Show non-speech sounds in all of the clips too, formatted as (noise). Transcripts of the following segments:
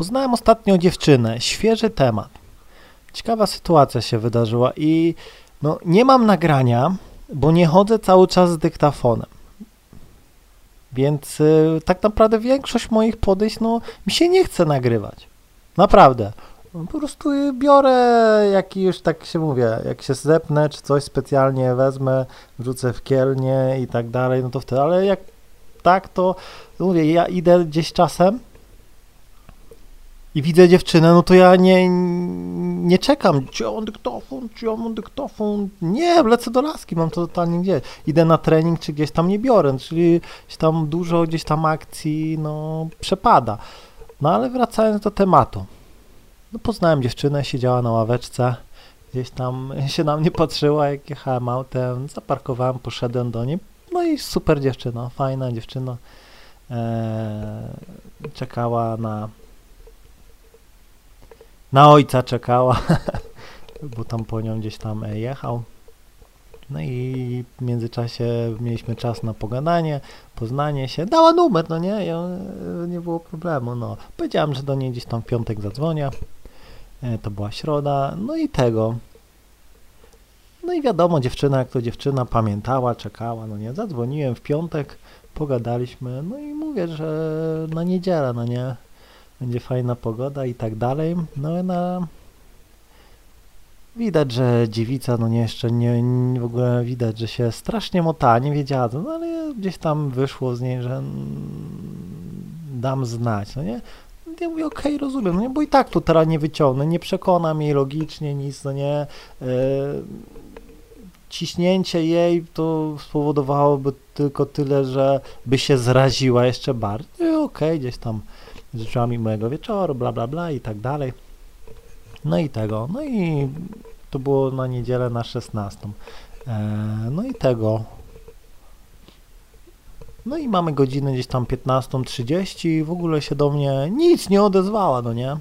Poznałem ostatnio dziewczynę, świeży temat. Ciekawa sytuacja się wydarzyła i no, nie mam nagrania, bo nie chodzę cały czas z dyktafonem. Więc y, tak naprawdę większość moich podejść, no, mi się nie chce nagrywać. Naprawdę. No, po prostu y, biorę, jak już tak się mówię, jak się zepnę, czy coś specjalnie wezmę, wrzucę w kielnie i tak dalej, no to wtedy, ale jak tak, to mówię, ja idę gdzieś czasem i widzę dziewczynę, no to ja nie, nie czekam, czy on dyktofon, czy on dyktofon, nie, lecę do laski, mam to totalnie gdzie, idę na trening, czy gdzieś tam nie biorę, czyli tam dużo gdzieś tam akcji, no, przepada. No ale wracając do tematu, no poznałem dziewczynę, siedziała na ławeczce, gdzieś tam (laughs) się na mnie patrzyła, jak jechałem autem, zaparkowałem, poszedłem do niej, no i super dziewczyna, fajna dziewczyna, eee, czekała na na ojca czekała, (laughs) bo tam po nią gdzieś tam e, jechał. No i w międzyczasie mieliśmy czas na pogadanie, poznanie się. Dała numer, no nie, e, nie było problemu, no. Powiedziałem, że do niej gdzieś tam w piątek zadzwonię. E, to była środa, no i tego. No i wiadomo, dziewczyna jak to dziewczyna pamiętała, czekała, no nie. Zadzwoniłem w piątek, pogadaliśmy, no i mówię, że na niedzielę, no nie będzie fajna pogoda i tak dalej. No na widać, że dziewica, no nie jeszcze nie, nie, w ogóle widać, że się strasznie mota, nie wiedziała, no ale gdzieś tam wyszło z niej, że dam znać, no nie. Ja mówię, okej, okay, rozumiem, no nie, bo i tak tu teraz nie wyciągnę, nie przekonam jej logicznie, nic, no nie. Yy, ciśnięcie jej to spowodowałoby tylko tyle, że by się zraziła jeszcze bardziej. Okej, okay, gdzieś tam życzyła mi mojego wieczoru, bla, bla, bla i tak dalej. No i tego, no i to było na niedzielę na 16. E, no i tego. No i mamy godzinę gdzieś tam 15.30 i w ogóle się do mnie nic nie odezwała, no nie?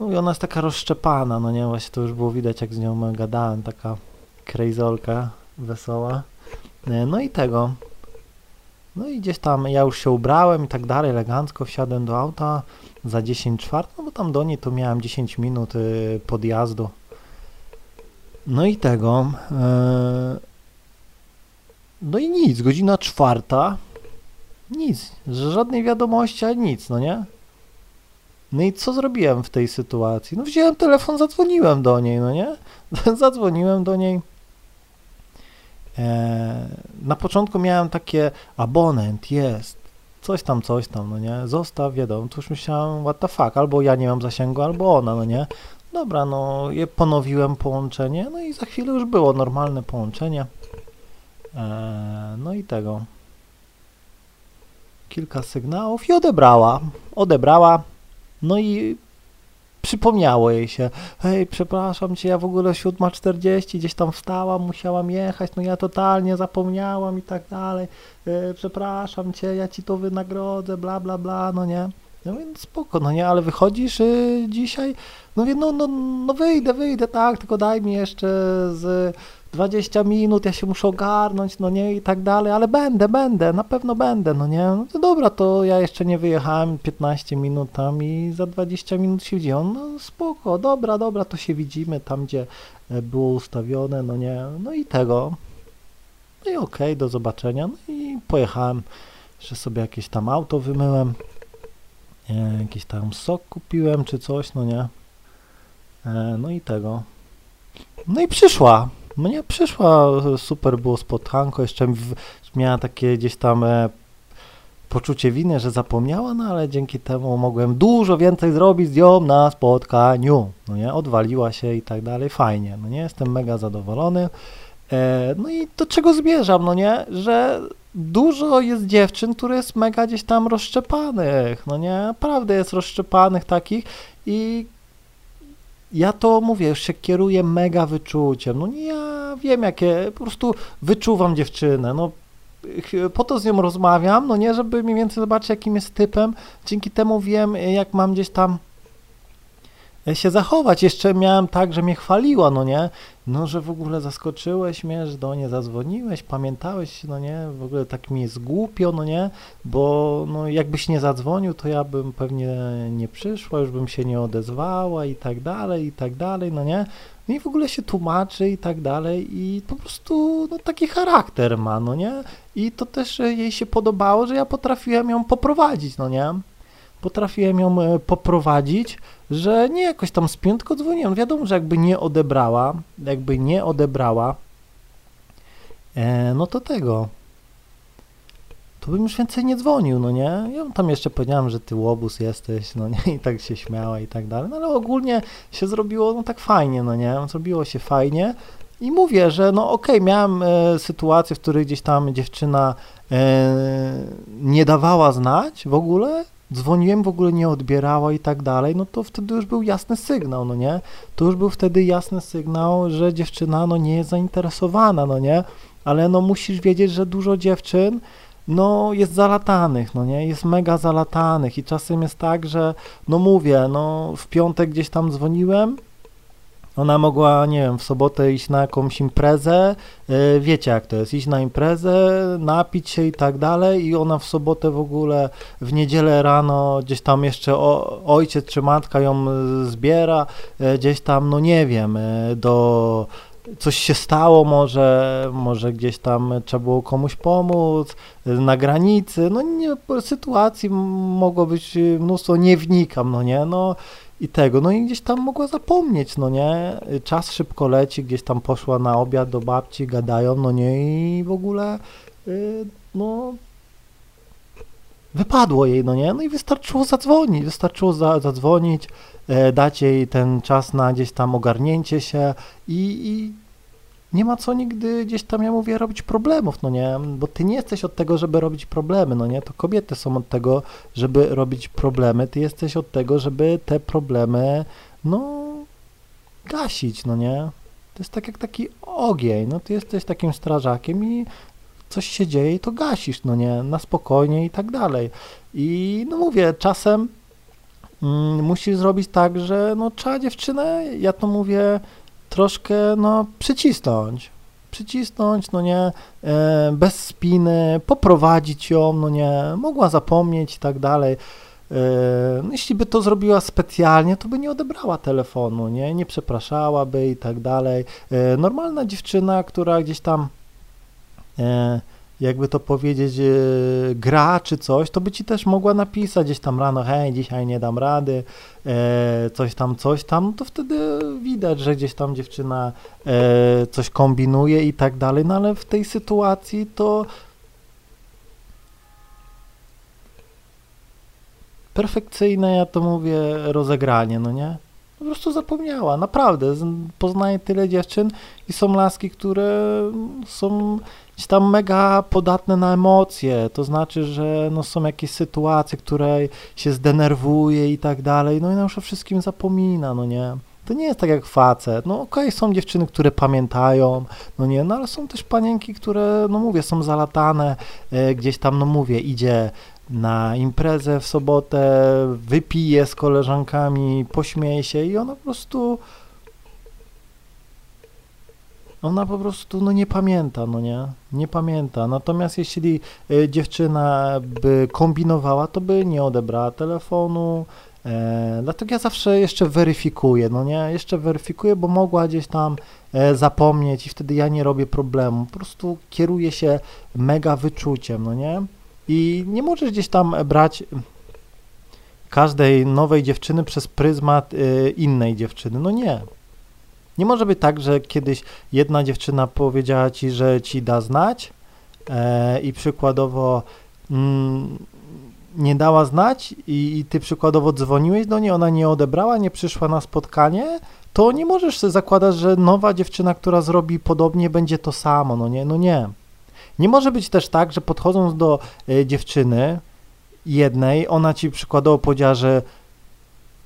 No i ona jest taka rozszczepana, no nie? Właśnie to już było widać, jak z nią gadałem, taka krejzolka wesoła. E, no i tego. No i gdzieś tam ja już się ubrałem i tak dalej, elegancko wsiadłem do auta za 10 czwart, no bo tam do niej to miałem 10 minut y, podjazdu. No i tego. Y, no i nic, godzina czwarta. Nic, żadnej wiadomości, ani nic, no nie? No i co zrobiłem w tej sytuacji? No wziąłem telefon, zadzwoniłem do niej, no nie? (laughs) zadzwoniłem do niej na początku miałem takie abonent, jest, coś tam, coś tam, no nie, zostaw, wiadomo, to już myślałem, what the fuck, albo ja nie mam zasięgu, albo ona, no nie. Dobra, no, je ponowiłem połączenie, no i za chwilę już było normalne połączenie. E, no i tego. Kilka sygnałów i odebrała. Odebrała. No i przypomniało jej się, hej, przepraszam cię, ja w ogóle 7.40 gdzieś tam wstałam, musiałam jechać, no ja totalnie zapomniałam i tak dalej, yy, przepraszam cię, ja ci to wynagrodzę, bla, bla, bla, no nie. No więc spoko, no nie, ale wychodzisz yy, dzisiaj? No no, no, no wyjdę, wyjdę, tak, tylko daj mi jeszcze z 20 minut, ja się muszę ogarnąć, no nie, i tak dalej, ale będę, będę, na pewno będę, no nie, no to dobra, to ja jeszcze nie wyjechałem 15 minut tam i za 20 minut się widziałem, no spoko, dobra, dobra, to się widzimy tam, gdzie e, było ustawione, no nie, no i tego, no i okej, okay, do zobaczenia, no i pojechałem, że sobie jakieś tam auto wymyłem, e, jakiś tam sok kupiłem, czy coś, no nie, e, no i tego, no i przyszła, mnie przyszła, super było spotkanko, jeszcze miała takie gdzieś tam e, poczucie winy, że zapomniała, no ale dzięki temu mogłem dużo więcej zrobić z nią na spotkaniu, no nie, odwaliła się i tak dalej, fajnie, no nie, jestem mega zadowolony, e, no i do czego zmierzam, no nie, że dużo jest dziewczyn, które jest mega gdzieś tam rozszczepanych, no nie, naprawdę jest rozszczepanych takich i ja to mówię, już się kieruję mega wyczuciem. No nie, ja wiem jakie, po prostu wyczuwam dziewczynę. No po to z nią rozmawiam, no nie, żeby mniej więcej zobaczyć jakim jest typem. Dzięki temu wiem, jak mam gdzieś tam się zachować. Jeszcze miałem tak, że mnie chwaliła, no nie? No, że w ogóle zaskoczyłeś mnie, że do nie zadzwoniłeś, pamiętałeś, no nie? W ogóle tak mi jest głupio, no nie? Bo no, jakbyś nie zadzwonił, to ja bym pewnie nie przyszła, już bym się nie odezwała i tak dalej, i tak dalej, no nie? No i w ogóle się tłumaczy i tak dalej i po prostu no, taki charakter ma, no nie? I to też e, jej się podobało, że ja potrafiłem ją poprowadzić, no nie? Potrafiłem ją e, poprowadzić, że nie jakoś tam z piątko dzwoniłem. Wiadomo, że jakby nie odebrała, jakby nie odebrała, e, no to tego, to bym już więcej nie dzwonił, no nie? Ja tam jeszcze powiedziałem, że ty łobuz jesteś, no nie? I tak się śmiała i tak dalej, no ale ogólnie się zrobiło no tak fajnie, no nie? Zrobiło się fajnie i mówię, że no okej, okay, miałem e, sytuację, w której gdzieś tam dziewczyna e, nie dawała znać w ogóle, dzwoniłem, w ogóle nie odbierała i tak dalej, no to wtedy już był jasny sygnał, no nie? To już był wtedy jasny sygnał, że dziewczyna no nie jest zainteresowana, no nie? Ale no musisz wiedzieć, że dużo dziewczyn no jest zalatanych, no nie, jest mega zalatanych i czasem jest tak, że no mówię, no w piątek gdzieś tam dzwoniłem, ona mogła, nie wiem, w sobotę iść na jakąś imprezę, yy, wiecie jak to jest, iść na imprezę, napić się i tak dalej i ona w sobotę w ogóle, w niedzielę rano gdzieś tam jeszcze o, ojciec czy matka ją zbiera, yy, gdzieś tam, no nie wiem, do coś się stało, może, może gdzieś tam trzeba było komuś pomóc, na granicy, no nie, sytuacji mogło być mnóstwo, nie wnikam, no nie, no i tego, no i gdzieś tam mogła zapomnieć, no nie, czas szybko leci, gdzieś tam poszła na obiad do babci, gadają, no nie, i w ogóle, yy, no, wypadło jej, no nie, no i wystarczyło zadzwonić, wystarczyło za, zadzwonić, E, dać jej ten czas na gdzieś tam ogarnięcie się i, i nie ma co nigdy gdzieś tam, ja mówię, robić problemów, no nie, bo ty nie jesteś od tego, żeby robić problemy, no nie, to kobiety są od tego, żeby robić problemy, ty jesteś od tego, żeby te problemy, no, gasić, no nie, to jest tak jak taki ogień, no ty jesteś takim strażakiem i coś się dzieje i to gasisz, no nie, na spokojnie i tak dalej. I no mówię, czasem mm, musisz zrobić tak, że no trzeba dziewczynę, ja to mówię, troszkę no przycisnąć, przycisnąć, no nie, e, bez spiny, poprowadzić ją, no nie, mogła zapomnieć i tak dalej. E, no jeśli by to zrobiła specjalnie, to by nie odebrała telefonu, nie, nie przepraszałaby i tak dalej. E, normalna dziewczyna, która gdzieś tam jakby to powiedzieć, e, gra czy coś, to by ci też mogła napisać gdzieś tam rano, hej, dzisiaj nie dam rady, e, coś tam, coś tam, no to wtedy widać, że gdzieś tam dziewczyna e, coś kombinuje i tak dalej, no ale w tej sytuacji to perfekcyjne, ja to mówię, rozegranie, no nie? Po prostu zapomniała, naprawdę. Poznaję tyle dziewczyn i są laski, które są tam mega podatne na emocje, to znaczy, że no są jakieś sytuacje, które się zdenerwuje i tak dalej, no i na o wszystkim zapomina, no nie. To nie jest tak jak facet. No okej, okay, są dziewczyny, które pamiętają, no nie, no ale są też panienki, które, no mówię, są zalatane, e, gdzieś tam, no mówię, idzie na imprezę w sobotę, wypije z koleżankami, pośmieje się i ona po prostu ona po prostu no nie pamięta, no nie, nie pamięta. Natomiast jeśli y, dziewczyna by kombinowała, to by nie odebrała telefonu, e, dlatego ja zawsze jeszcze weryfikuję, no nie, jeszcze weryfikuję, bo mogła gdzieś tam e, zapomnieć i wtedy ja nie robię problemu, po prostu kieruję się mega wyczuciem, no nie, i nie możesz gdzieś tam brać każdej nowej dziewczyny przez pryzmat y, innej dziewczyny, no nie, nie może być tak, że kiedyś jedna dziewczyna powiedziała ci, że ci da znać e, i przykładowo mm, nie dała znać i, ty przykładowo dzwoniłeś do niej, ona nie odebrała, nie przyszła na spotkanie, to nie możesz zakładać, że nowa dziewczyna, która zrobi podobnie, będzie to samo. No nie, no nie. Nie może być też tak, że podchodząc do e, dziewczyny jednej, ona ci przykładowo powiedziała, że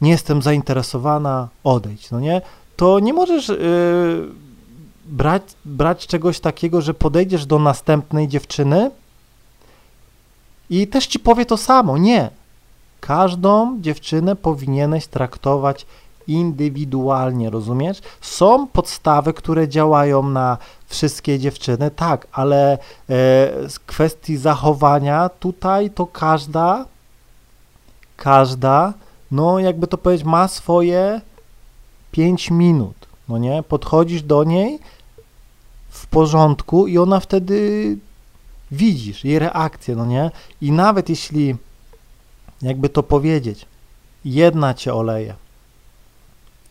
nie jestem zainteresowana, odejdź, no nie? to nie możesz yy, brać, brać czegoś takiego, że podejdziesz do następnej dziewczyny i też ci powie to samo. Nie. Każdą dziewczynę powinieneś traktować indywidualnie, rozumiesz? Są podstawy, które działają na wszystkie dziewczyny, tak, ale e, z kwestii zachowania tutaj to każda, każda, no jakby to powiedzieć, ma swoje 5 minut, no nie? Podchodzisz do niej w porządku i ona wtedy widzisz jej reakcję, no nie? I nawet jeśli, jakby to powiedzieć, jedna cię oleje,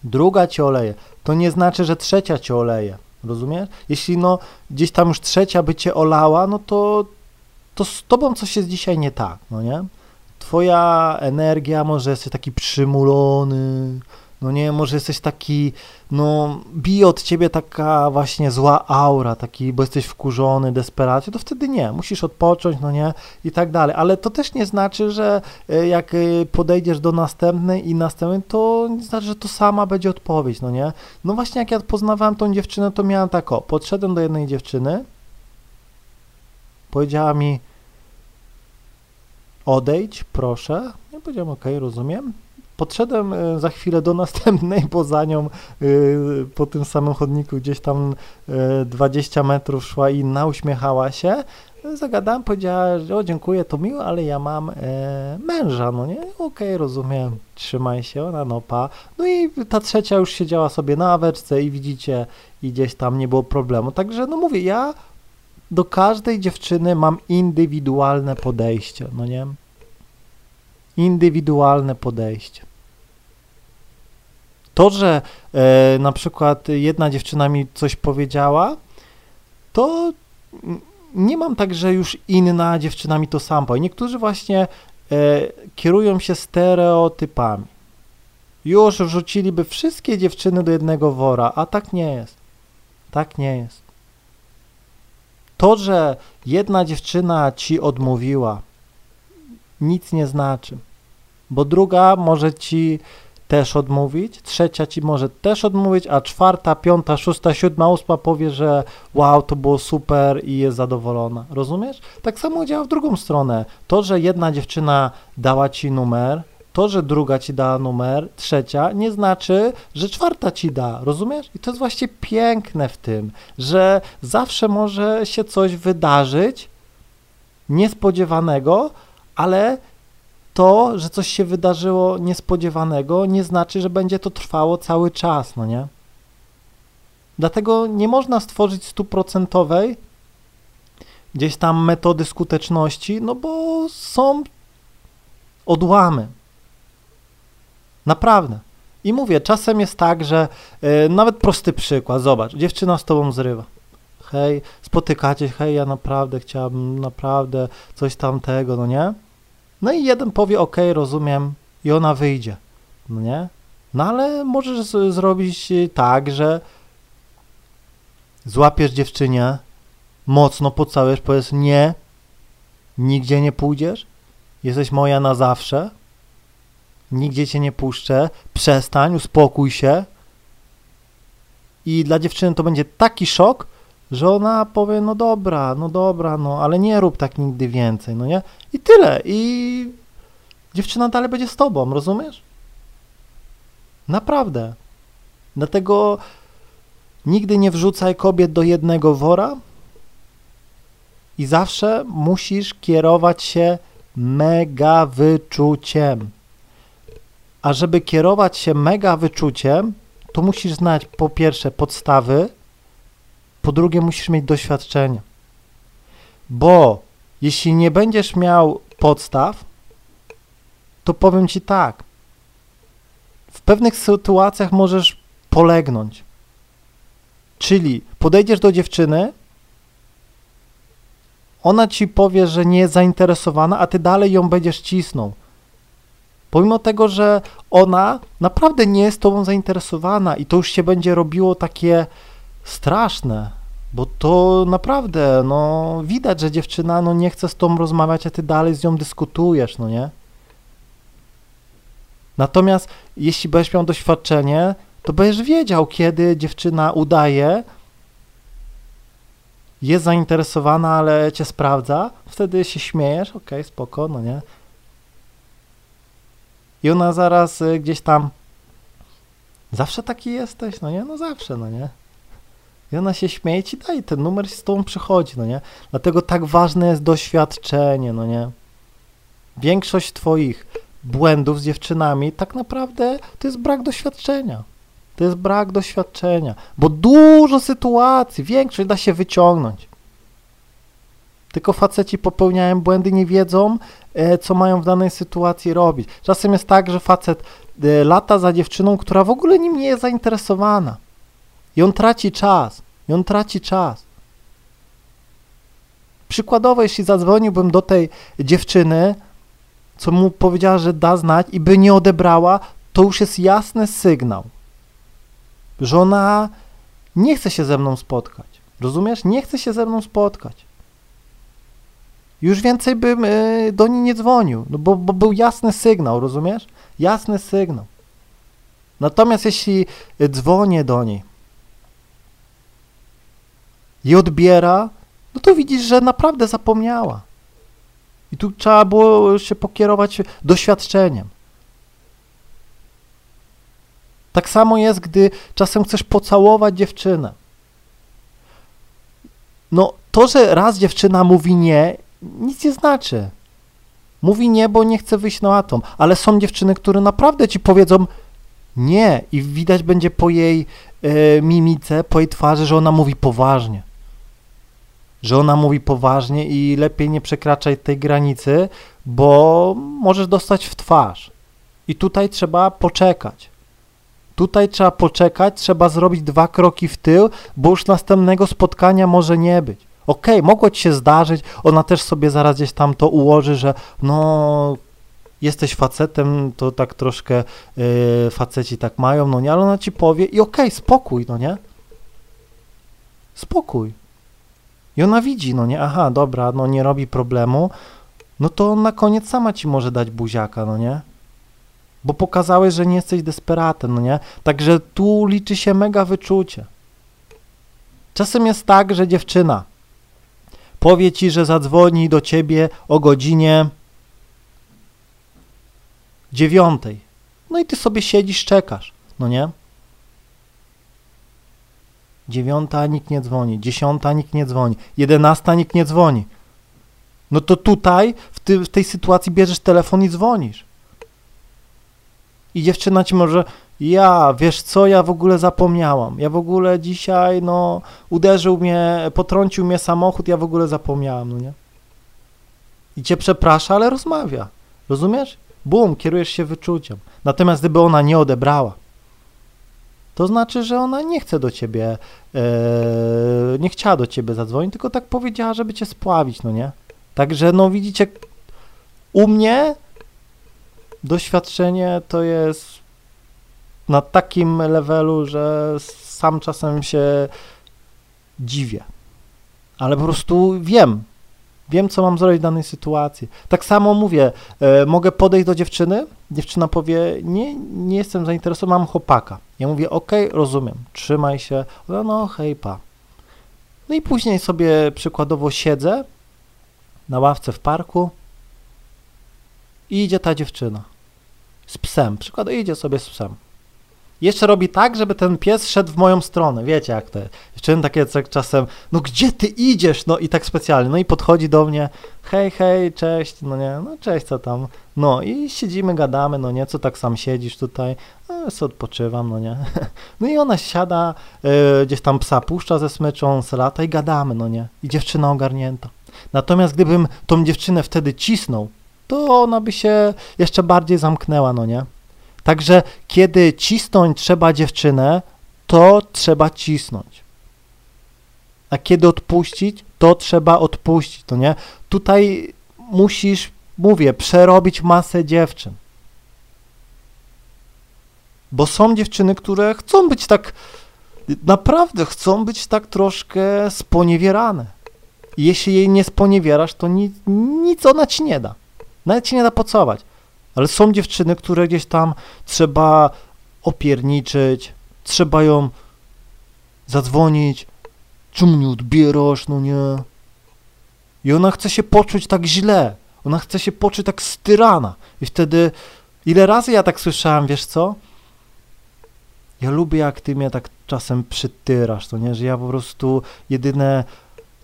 druga cię oleje, to nie znaczy, że trzecia cię oleje, rozumiesz? Jeśli no gdzieś tam już trzecia by cię olała, no to, to z tobą coś jest dzisiaj nie tak, no nie? Twoja energia, może jesteś taki przymulony, no nie, może jesteś taki, no bije od ciebie taka właśnie zła aura, taki, bo jesteś wkurzony, desperacie, to wtedy nie, musisz odpocząć, no nie, i tak dalej, ale to też nie znaczy, że e, jak e, podejdziesz do następnej i następnej, to nie znaczy, że to sama będzie odpowiedź, no nie, no właśnie jak ja poznawałem tą dziewczynę, to miałem tak, o, podszedłem do jednej dziewczyny, powiedziała mi, odejdź, proszę, ja powiedziałem, okay, rozumiem, Podszedłem e, za chwilę do następnej, bo za nią e, po tym samym chodniku gdzieś tam 20 e, metrów szła inna, uśmiechała się. Zagadałem, powiedziała, że o dziękuję, to miło, ale ja mam męża, no nie? Okej, okay, rozumiem, trzymaj się, ona no pa. No i ta trzecia już siedziała sobie na aweczce i widzicie, i gdzieś tam nie było problemu. Także no mówię, ja do każdej dziewczyny mam indywidualne podejście, no nie? Indywidualne podejście. To, że e, na przykład jedna dziewczyna mi coś powiedziała, to nie mam tak, że już inna dziewczyna mi to sam powie. Niektórzy właśnie e, kierują się stereotypami. Już wrzuciliby wszystkie dziewczyny do jednego wora, a tak nie jest. Tak nie jest. To, że jedna dziewczyna ci odmówiła, nic nie znaczy, bo druga może ci też odmówić, trzecia ci może też odmówić, a czwarta, piąta, szósta, siódma, ósma powie, że wow, to było super i jest zadowolona. Rozumiesz? Tak samo działa w drugą stronę. To, że jedna dziewczyna dała ci numer, to, że druga ci dała numer, trzecia, nie znaczy, że czwarta ci da, rozumiesz? I to jest właśnie piękne w tym, że zawsze może się coś wydarzyć niespodziewanego, ale to, że coś się wydarzyło niespodziewanego, nie znaczy, że będzie to trwało cały czas, no nie? Dlatego nie można stworzyć stuprocentowej gdzieś tam metody skuteczności, no bo są odłamy. Naprawdę. I mówię, czasem jest tak, że yy, nawet prosty przykład, zobacz, dziewczyna z tobą zrywa. Hej, spotykacie, hej, ja naprawdę chciałabym, naprawdę coś tamtego, no nie? No i jeden powie, ok, rozumiem, i ona wyjdzie, no nie? No ale możesz zrobić tak, że złapiesz dziewczynie, mocno pocałujesz, powiesz nie, nigdzie nie pójdziesz, jesteś moja na zawsze, nigdzie cię nie puszczę, przestań, uspokój się. I dla dziewczyny to będzie taki szok, że ona powie, no dobra, no dobra, no ale nie rób tak nigdy więcej, no nie? I tyle. I dziewczyna dalej będzie z tobą, rozumiesz? Naprawdę. Dlatego nigdy nie wrzucaj kobiet do jednego wora i zawsze musisz kierować się mega wyczuciem. A żeby kierować się mega wyczuciem, to musisz znać po pierwsze podstawy, po drugie, musisz mieć doświadczenie. Bo jeśli nie będziesz miał podstaw, to powiem ci tak. W pewnych sytuacjach możesz polegnąć. Czyli podejdziesz do dziewczyny, ona ci powie, że nie jest zainteresowana, a ty dalej ją będziesz cisnął. Pomimo tego, że ona naprawdę nie jest tobą zainteresowana i to już się będzie robiło takie straszne, bo to naprawdę, no widać, że dziewczyna no, nie chce z tobą rozmawiać, a ty dalej z nią dyskutujesz, no nie? Natomiast jeśli będziesz miał doświadczenie, to będziesz wiedział, kiedy dziewczyna udaje, jest zainteresowana, ale cię sprawdza, wtedy się śmiejesz, okej, okay, spoko, no nie? I ona zaraz y, gdzieś tam Zawsze taki jesteś, no nie? No zawsze, no nie? I ona się śmieje ci daj, ten numer z tobą przychodzi, no nie? Dlatego tak ważne jest doświadczenie, no nie? Większość twoich błędów z dziewczynami tak naprawdę to jest brak doświadczenia. To jest brak doświadczenia, bo dużo sytuacji, większość da się wyciągnąć. Tylko faceci popełniają błędy, nie wiedzą, e, co mają w danej sytuacji robić. Czasem jest tak, że facet e, lata za dziewczyną, która w ogóle nim nie jest zainteresowana. I on traci czas. I on traci czas. Przykładowo, jeśli zadzwoniłbym do tej dziewczyny, co mu powiedziała, że da znać i by nie odebrała, to już jest jasny sygnał, że ona nie chce się ze mną spotkać. Rozumiesz? Nie chce się ze mną spotkać. Już więcej bym y, do niej nie dzwonił, no bo, bo był jasny sygnał, rozumiesz? Jasny sygnał. Natomiast jeśli dzwonię do niej i odbiera, no to widzisz, że naprawdę zapomniała. I tu trzeba było się pokierować doświadczeniem. Tak samo jest, gdy czasem chcesz pocałować dziewczynę. No, to, że raz dziewczyna mówi nie, nic nie znaczy. Mówi nie, bo nie chce wyjść na atom, ale są dziewczyny, które naprawdę ci powiedzą nie i widać będzie po jej e, mimice, po jej twarzy, że ona mówi poważnie. Że ona mówi poważnie i lepiej nie przekraczaj tej granicy, bo możesz dostać w twarz. I tutaj trzeba poczekać. Tutaj trzeba poczekać, trzeba zrobić dwa kroki w tył, bo już następnego spotkania może nie być. Okej, okay, mogło ci się zdarzyć, ona też sobie zaraz gdzieś tam to ułoży, że no jesteś facetem, to tak troszkę yy, faceci tak mają, no nie, ale ona ci powie i okej, okay, spokój, no nie? Spokój. I ona widzi, no nie, aha, dobra, no nie robi problemu, no to na koniec sama ci może dać buziaka, no nie? Bo pokazałeś, że nie jesteś desperatem, no nie? Także tu liczy się mega wyczucie. Czasem jest tak, że dziewczyna powie ci, że zadzwoni do ciebie o godzinie dziewiątej. No i ty sobie siedzisz, czekasz, no nie? Dziewiąta nikt nie dzwoni, dziesiąta nikt nie dzwoni, jedenasta nikt nie dzwoni. No to tutaj, w, ty, w tej sytuacji bierzesz telefon i dzwonisz. I dziewczyna ci może, ja, wiesz co, ja w ogóle zapomniałam. Ja w ogóle dzisiaj, no, uderzył mnie, potrącił mnie samochód, ja w ogóle zapomniałam, no nie? I cię przeprasza, ale rozmawia. Rozumiesz? Bum, kierujesz się wyczuciem. Natomiast gdyby ona nie odebrała, to znaczy, że ona nie chce do ciebie, e, nie chciała do ciebie zadzwonić, tylko tak powiedziała, żeby cię spławić, no nie? Także, no widzicie, u mnie doświadczenie to jest na takim levelu, że sam czasem się dziwię. Ale po prostu wiem, wiem, co mam zrobić w danej sytuacji. Tak samo mówię, e, mogę podejść do dziewczyny, dziewczyna powie, nie, nie jestem zainteresowany, mam chłopaka. Ja mówię, ok, rozumiem, trzymaj się, no hej, pa. No i później sobie przykładowo siedzę na ławce w parku i idzie ta dziewczyna z psem, przykładowo idzie sobie z psem. Jeszcze robi tak, żeby ten pies szedł w moją stronę. Wiecie jak to jest. Dziewczyny takie czasem, no gdzie ty idziesz? No i tak specjalnie. No i podchodzi do mnie, hej, hej, cześć, no nie, no cześć, co tam? No i siedzimy, gadamy, no nie, co tak sam siedzisz tutaj? No sobie odpoczywam, no nie. (laughs) No i ona siada, yy, gdzieś tam psa puszcza ze smyczą, lata i gadamy, no nie. I dziewczyna ogarnięta. Natomiast gdybym tą dziewczynę wtedy cisnął, to ona by się jeszcze bardziej zamknęła, no nie. Także kiedy cisnąć trzeba dziewczynę, to trzeba cisnąć. A kiedy odpuścić, to trzeba odpuścić, to nie? Tutaj musisz, mówię, przerobić masę dziewczyn. Bo są dziewczyny, które chcą być tak, naprawdę chcą być tak troszkę sponiewierane. Jeśli jej nie sponiewierasz, to nic, nic ona ci nie da. Nawet ci nie da pocować. Ale są dziewczyny, które gdzieś tam trzeba opierniczyć, trzeba ją zadzwonić, czemu nie odbierasz, no nie. I ona chce się poczuć tak źle, ona chce się poczuć tak styrana. I wtedy, ile razy ja tak słyszałem, wiesz co? ja lubię jak ty mnie tak czasem przytyrasz, to nie, że ja po prostu jedyne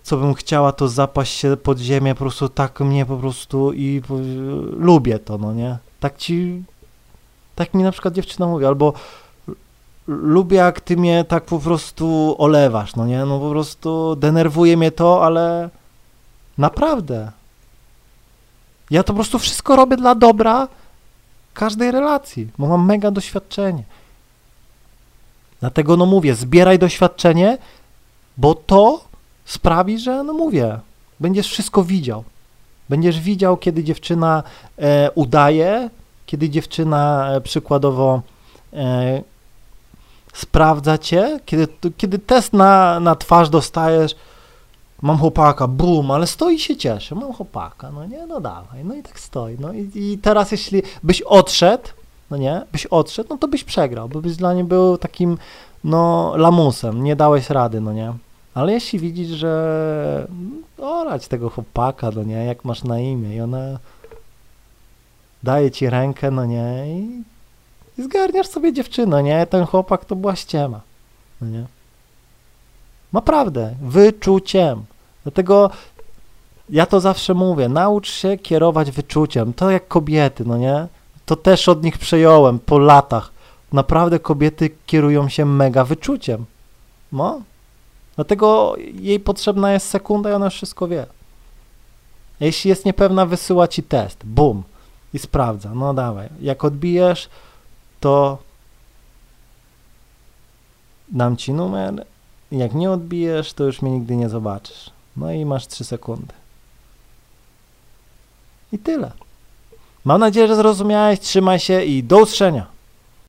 co bym chciała to zapaść się pod ziemię, po prostu tak mnie po prostu i po, lubię to, no nie? Tak ci, tak mi na przykład dziewczyna mówi, albo lubię jak ty mnie tak po prostu olewasz, no nie? No po prostu denerwuje mnie to, ale naprawdę. Ja to po prostu wszystko robię dla dobra każdej relacji, bo mam mega doświadczenie. Dlatego no mówię, zbieraj doświadczenie, bo to sprawi, że no mówię, będziesz wszystko widział. Będziesz widział, kiedy dziewczyna e, udaje, kiedy dziewczyna e, przykładowo e, sprawdza cię, kiedy, kiedy test na, na twarz dostajesz, mam chłopaka, bum, ale stoi się cieszy, mam chłopaka, no nie, no dawaj, no i tak stoi, no i, i teraz jeśli byś odszedł, no nie, byś odszedł, no to byś przegrał, bo byś dla niej był takim, no, lamusem, nie dałeś rady, no nie, ale jeśli widzisz, że orać tego chłopaka, no nie, jak masz na imię i ona daje ci rękę, no nie, i, i zgarniasz sobie dziewczynę, nie, ten chłopak to była ściema, no nie. Naprawdę, wyczuciem. Dlatego ja to zawsze mówię, naucz się kierować wyczuciem. To jak kobiety, no nie? To też od nich przejąłem po latach. Naprawdę kobiety kierują się mega wyczuciem. No. Dlatego jej potrzebna jest sekunda i ona wszystko wie. Jeśli jest niepewna, wysyła ci test. Bum. I sprawdza. No dawaj. Jak odbijesz, to dam ci numer. Jak nie odbijesz, to już mnie nigdy nie zobaczysz. No i masz 3 sekundy. I tyle. Mam nadzieję, że zrozumiałeś. Trzymaj się i do usłyszenia.